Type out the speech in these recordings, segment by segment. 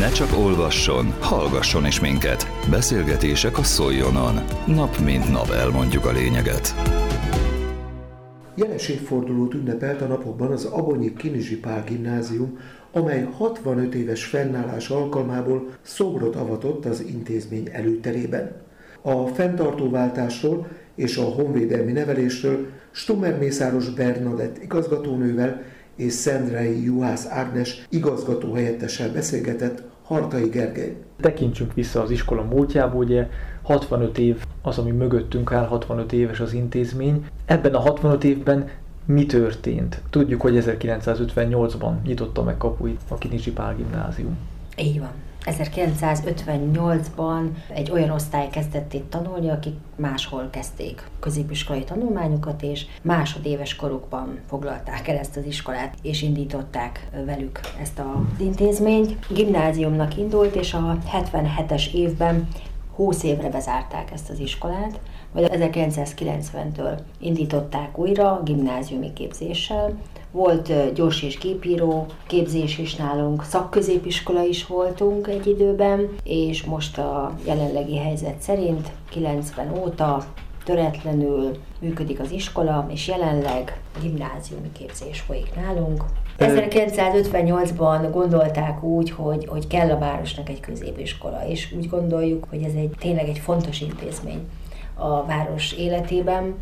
Ne csak olvasson, hallgasson is minket. Beszélgetések a Szoljonon. Nap mint nap elmondjuk a lényeget. Jeles évfordulót ünnepelt a napokban az Abonyi Kinizsi Pál Gimnázium, amely 65 éves fennállás alkalmából szobrot avatott az intézmény előterében. A fenntartóváltásról és a honvédelmi nevelésről Stummer Mészáros Bernadett igazgatónővel és Szendrei Juhász Ágnes igazgató helyettessel beszélgetett Hartai Gergely. Tekintsünk vissza az iskola múltjába, ugye 65 év az, ami mögöttünk áll, 65 éves az intézmény. Ebben a 65 évben mi történt? Tudjuk, hogy 1958-ban nyitotta meg kapuit a Kinizsi Pál gimnázium. Így van. 1958-ban egy olyan osztály kezdett itt tanulni, akik máshol kezdték középiskolai tanulmányokat, és másodéves korukban foglalták el ezt az iskolát, és indították velük ezt az intézményt. Gimnáziumnak indult, és a 77-es évben 20 évre bezárták ezt az iskolát, vagy 1990-től indították újra gimnáziumi képzéssel, volt gyors és képíró képzés is nálunk, szakközépiskola is voltunk egy időben, és most a jelenlegi helyzet szerint 90 óta töretlenül működik az iskola, és jelenleg gimnáziumi képzés folyik nálunk. 1958-ban gondolták úgy, hogy, hogy kell a városnak egy középiskola, és úgy gondoljuk, hogy ez egy tényleg egy fontos intézmény a város életében.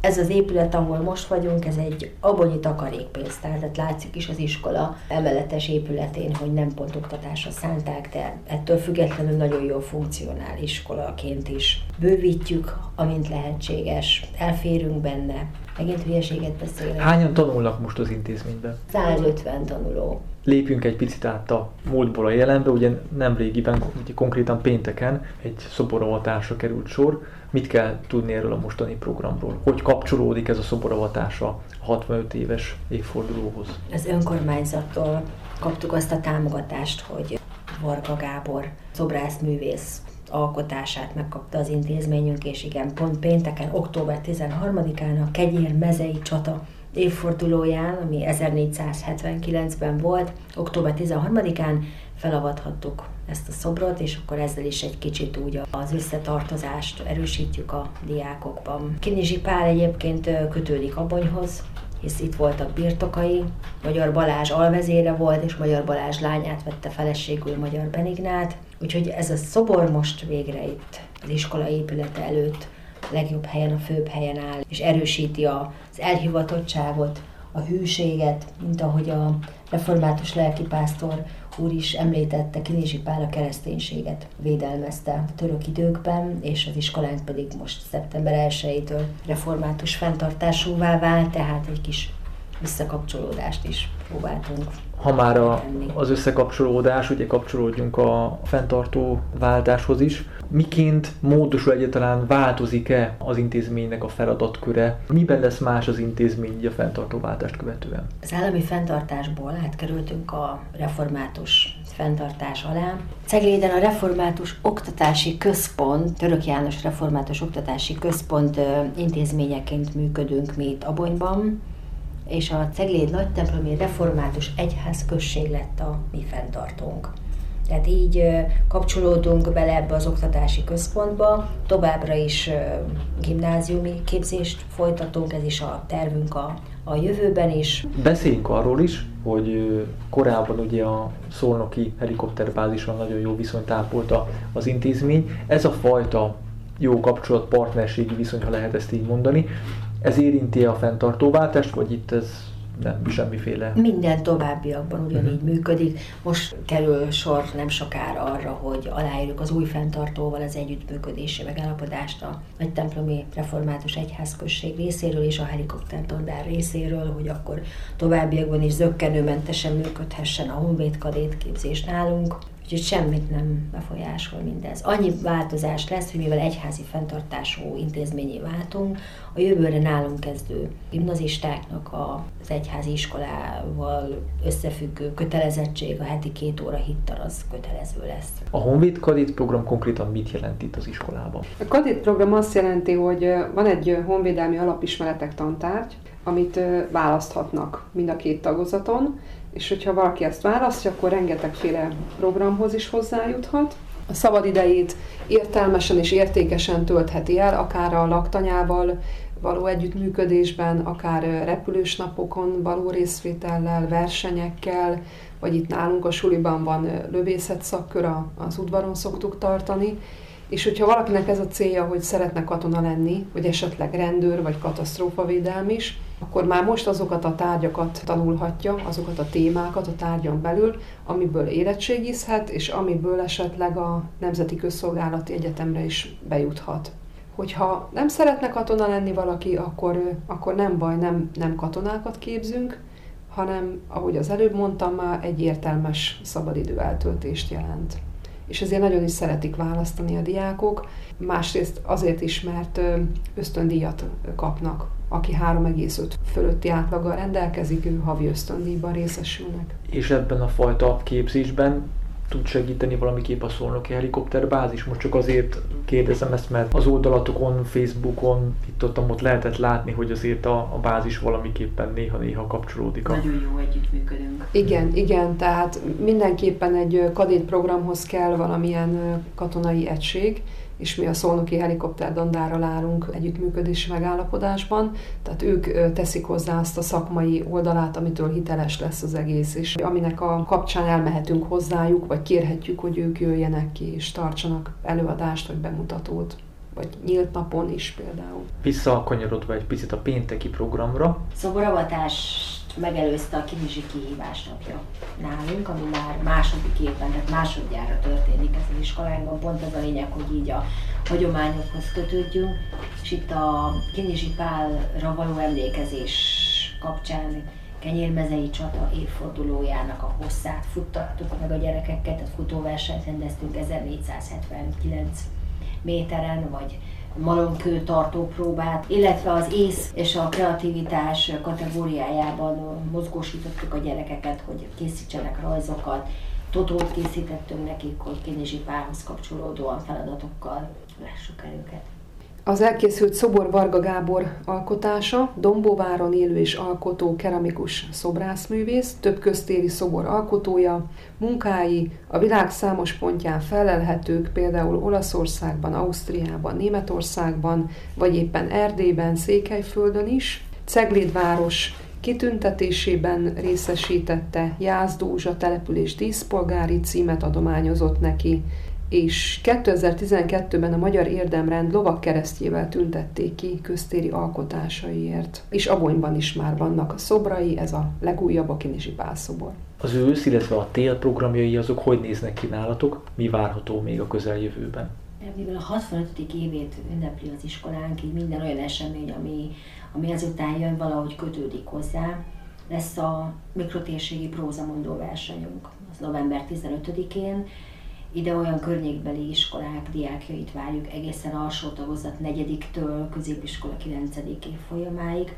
Ez az épület, ahol most vagyunk, ez egy abonyi takarékpénztár, tehát látszik is az iskola emeletes épületén, hogy nem pont oktatásra szánták, de ettől függetlenül nagyon jól funkcionál iskolaként is. Bővítjük, amint lehetséges, elférünk benne, megint hülyeséget beszélek. Hányan tanulnak most az intézményben? 150 tanuló. Lépjünk egy picit át a múltból a jelenbe, ugye nem régiben, ugye konkrétan pénteken egy szoborovatásra került sor. Mit kell tudni erről a mostani programról? Hogy kapcsolódik ez a szoboravatás a 65 éves évfordulóhoz? Az önkormányzattól kaptuk azt a támogatást, hogy Varga Gábor szobrászművész alkotását megkapta az intézményünk, és igen, pont pénteken, október 13-án a Kegyér mezei csata évfordulóján, ami 1479-ben volt, október 13-án felavathattuk ezt a szobrot, és akkor ezzel is egy kicsit úgy az összetartozást erősítjük a diákokban. Kinizsi Pál egyébként kötődik Abonyhoz, hisz itt voltak birtokai, Magyar Balázs alvezére volt, és Magyar Balázs lányát vette feleségül Magyar Benignát, úgyhogy ez a szobor most végre itt az iskola épülete előtt legjobb helyen, a főbb helyen áll, és erősíti az elhivatottságot, a hűséget, mint ahogy a református lelkipásztor úr is említette, Kinizsi Pál a kereszténységet védelmezte a török időkben, és az iskolánk pedig most szeptember 1-től református fenntartásúvá vált, tehát egy kis visszakapcsolódást is próbáltunk. Ha már a, az összekapcsolódás, ugye kapcsolódjunk a fenntartó váltáshoz is. Miként módosul egyáltalán, változik-e az intézménynek a feladatköre? Miben lesz más az intézmény a fenntartó váltást követően? Az állami fenntartásból átkerültünk a református fenntartás alá. Cegléden a Református Oktatási Központ, Török János Református Oktatási Központ intézményeként működünk mi itt Abonyban, és a Cegléd nagy templomi református egyház község lett a mi fenntartónk. Tehát így kapcsolódunk bele ebbe az oktatási központba, továbbra is gimnáziumi képzést folytatunk, ez is a tervünk a, a jövőben is. Beszéljünk arról is, hogy korábban ugye a szolnoki helikopterbázison nagyon jó viszonyt ápolta az intézmény. Ez a fajta jó kapcsolat, partnerségi viszony, ha lehet ezt így mondani, ez érinti a fenntartóváltást, vagy itt ez nem semmiféle? Minden továbbiakban ugyanígy uh-huh. működik. Most kerül sor nem sokára arra, hogy aláírjuk az új fenntartóval az együttműködési megállapodást a Nagy Templomi Református Egyházközség részéről és a helikoptertandár részéről, hogy akkor továbbiakban is zöggenőmentesen működhessen a Honvéd kadét képzés nálunk. Úgyhogy semmit nem befolyásol mindez. Annyi változás lesz, hogy mivel egyházi fenntartású intézményé váltunk, a jövőre nálunk kezdő gimnazistáknak az egyházi iskolával összefüggő kötelezettség, a heti két óra hittar az kötelező lesz. A Honvéd Kadit program konkrétan mit jelent itt az iskolában? A Kadit program azt jelenti, hogy van egy honvédelmi alapismeretek tantárgy, amit választhatnak mind a két tagozaton, és hogyha valaki ezt választja, akkor rengetegféle programhoz is hozzájuthat. A szabad idejét értelmesen és értékesen töltheti el, akár a laktanyával való együttműködésben, akár repülős napokon való részvétellel, versenyekkel, vagy itt nálunk a suliban van lövészet szakkör, az udvaron szoktuk tartani, és hogyha valakinek ez a célja, hogy szeretne katona lenni, vagy esetleg rendőr, vagy katasztrófavédelm is, akkor már most azokat a tárgyakat tanulhatja, azokat a témákat a tárgyon belül, amiből érettségizhet, és amiből esetleg a Nemzeti Közszolgálati Egyetemre is bejuthat. Hogyha nem szeretne katona lenni valaki, akkor, akkor nem baj, nem, nem katonákat képzünk, hanem, ahogy az előbb mondtam már, egy értelmes szabadidő eltöltést jelent és ezért nagyon is szeretik választani a diákok. Másrészt azért is, mert ösztöndíjat kapnak. Aki 3,5 fölötti átlaggal rendelkezik, ő havi ösztöndíjban részesülnek. És ebben a fajta képzésben tud segíteni valamiképp a szolnoki helikopterbázis? Most csak azért kérdezem ezt, mert az oldalatokon, Facebookon, itt ott, ott lehetett látni, hogy azért a, a bázis valamiképpen néha-néha kapcsolódik. A... Nagyon jó együttműködünk. Igen, igen, tehát mindenképpen egy kadét programhoz kell valamilyen katonai egység, és mi a Szolnoki Dandára állunk együttműködési megállapodásban, tehát ők teszik hozzá azt a szakmai oldalát, amitől hiteles lesz az egész, és aminek a kapcsán elmehetünk hozzájuk, vagy kérhetjük, hogy ők jöjjenek ki és tartsanak előadást vagy bemutatót vagy nyílt napon is például. Visszakanyarodva egy picit a pénteki programra. Szoboravatás megelőzte a Kinizsi kihívás napja nálunk, ami már második évben, tehát másodjára történik ez az iskolánkban. Pont ez a lényeg, hogy így a hagyományokhoz kötődjünk, és itt a Kinizsi Pálra való emlékezés kapcsán Kenyérmezei csata évfordulójának a hosszát futtattuk meg a gyerekeket, tehát futóversenyt rendeztünk 1479 méteren, vagy malomkő tartó próbát, illetve az ész és a kreativitás kategóriájában mozgósítottuk a gyerekeket, hogy készítsenek rajzokat, totót készítettünk nekik, hogy párhoz kapcsolódóan feladatokkal lássuk el őket. Az elkészült szobor Varga Gábor alkotása, Dombóváron élő és alkotó keramikus szobrászművész, több köztéri szobor alkotója, munkái a világ számos pontján felelhetők, például Olaszországban, Ausztriában, Németországban, vagy éppen Erdélyben, Székelyföldön is. Cegléd város kitüntetésében részesítette Jászdózsa település díszpolgári címet adományozott neki, és 2012-ben a Magyar Érdemrend lovak keresztjével tüntették ki köztéri alkotásaiért. És Abonyban is már vannak a szobrai, ez a legújabb a Kinizsi Pálszobor. Az ősz, illetve a tél programjai azok hogy néznek ki nálatok? Mi várható még a közeljövőben? Mivel a 65. évét ünnepli az iskolánk, így minden olyan esemény, ami, ami ezután jön, valahogy kötődik hozzá. Lesz a mikrotérségi prózamondó versenyünk, az november 15-én, ide olyan környékbeli iskolák diákjait várjuk egészen alsó tagozat negyediktől középiskola 9. év folyamáig,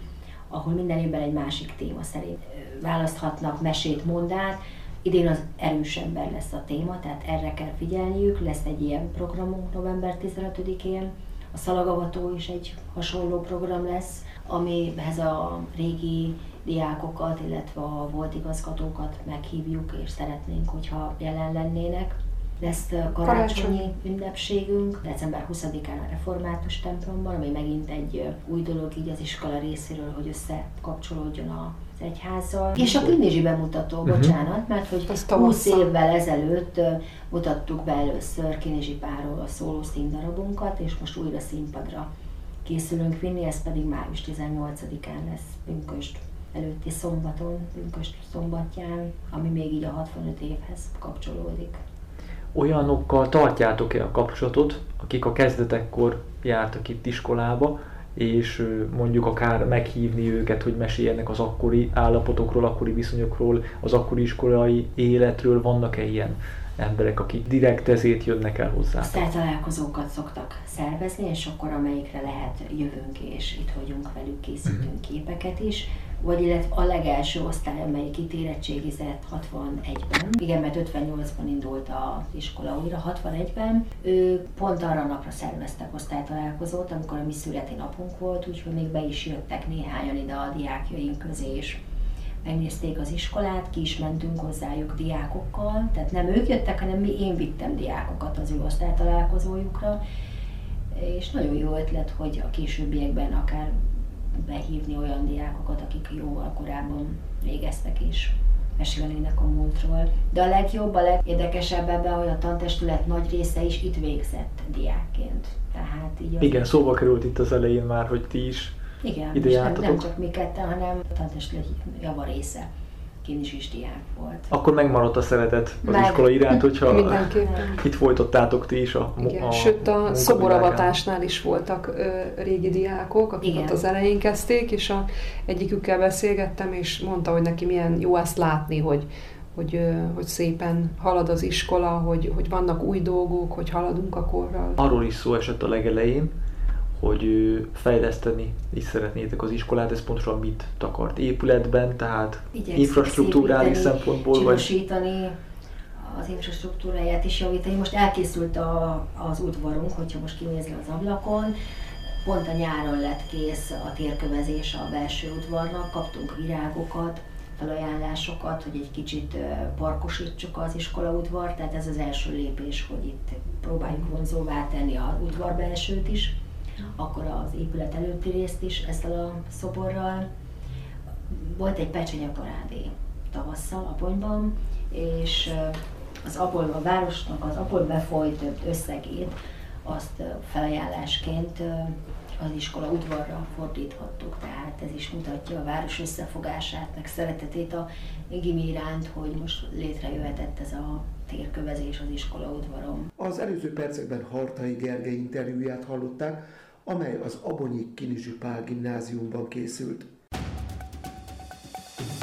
ahol minden évben egy másik téma szerint választhatnak mesét, mondát. Idén az erős ember lesz a téma, tehát erre kell figyelniük, lesz egy ilyen programunk november 15-én. A szalagavató is egy hasonló program lesz, amihez a régi diákokat, illetve a volt igazgatókat meghívjuk, és szeretnénk, hogyha jelen lennének lesz karácsonyi ünnepségünk, december 20-án a református templomban, ami megint egy új dolog így az iskola részéről, hogy összekapcsolódjon a az egyházzal. És a Kinizsi bemutató, uh-huh. bocsánat, mert hogy 20 évvel ezelőtt mutattuk be először Kinizsi Páról a szóló színdarabunkat, és most újra színpadra készülünk vinni, ez pedig május 18-án lesz pünköst előtti szombaton, pünköst szombatján, ami még így a 65 évhez kapcsolódik olyanokkal tartjátok-e a kapcsolatot, akik a kezdetekkor jártak itt iskolába, és mondjuk akár meghívni őket, hogy meséljenek az akkori állapotokról, akkori viszonyokról, az akkori iskolai életről, vannak-e ilyen emberek, akik direkt ezért jönnek el hozzá. találkozókat szoktak szervezni, és akkor amelyikre lehet jövünk, és itt vagyunk velük, készítünk uh-huh. képeket is vagy illetve a legelső osztály, amelyik itt érettségizett 61-ben. Igen, mert 58-ban indult a iskola újra, 61-ben. Ő pont arra a napra szerveztek osztálytalálkozót, amikor a mi születi napunk volt, úgyhogy még be is jöttek néhányan ide a diákjaink közé, és megnézték az iskolát, ki is mentünk hozzájuk diákokkal, tehát nem ők jöttek, hanem mi, én vittem diákokat az ő osztálytalálkozójukra, és nagyon jó ötlet, hogy a későbbiekben akár behívni olyan diákokat, akik jóval korábban végeztek is mesélnének a múltról. De a legjobb, a legérdekesebb ebben, hogy a tantestület nagy része is itt végzett diákként. Tehát így Igen, szóba került itt az elején már, hogy ti is igen, ide nem, nem csak mi ketten, hanem a tantestület java része is is diák volt. Akkor megmaradt a szeretet az Meg. iskola iránt, hogyha Mindenképpen. itt folytattátok ti is a, Igen. a Sőt, a szoboravatásnál is voltak ö, régi diákok, akik Igen. ott az elején kezdték, és a, egyikükkel beszélgettem, és mondta, hogy neki milyen jó ezt látni, hogy, hogy, hogy szépen halad az iskola, hogy, hogy vannak új dolgok, hogy haladunk a korral. Arról is szó esett a legelején, hogy fejleszteni is szeretnétek az iskolát, ez pontosan mit takart épületben, tehát Igyekszem infrastruktúrális szempontból? Vagy... az infrastruktúráját is javítani. Most elkészült a, az udvarunk, hogyha most kinézni az ablakon, pont a nyáron lett kész a térkövezés a belső udvarnak, kaptunk virágokat, felajánlásokat, hogy egy kicsit parkosítsuk az iskola udvar, tehát ez az első lépés, hogy itt próbáljuk vonzóvá tenni az udvar belsőt is akkor az épület előtti részt is ezzel a szoborral. Volt egy pecsenye parádé tavasszal Aponyban, és az Apol, a városnak az Apol befolyt összegét azt felajánlásként az iskola udvarra fordíthattuk, tehát ez is mutatja a város összefogását, meg szeretetét a gimi iránt, hogy most létrejöhetett ez a térkövezés az iskola udvaron. Az előző percekben Hartai Gergely interjúját hallották, amely az Abonyi Kinizsi Pál gimnáziumban készült.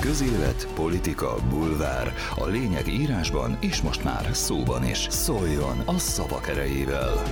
Közélet, politika, bulvár. A lényeg írásban és most már szóban is. Szóljon a szavak erejével!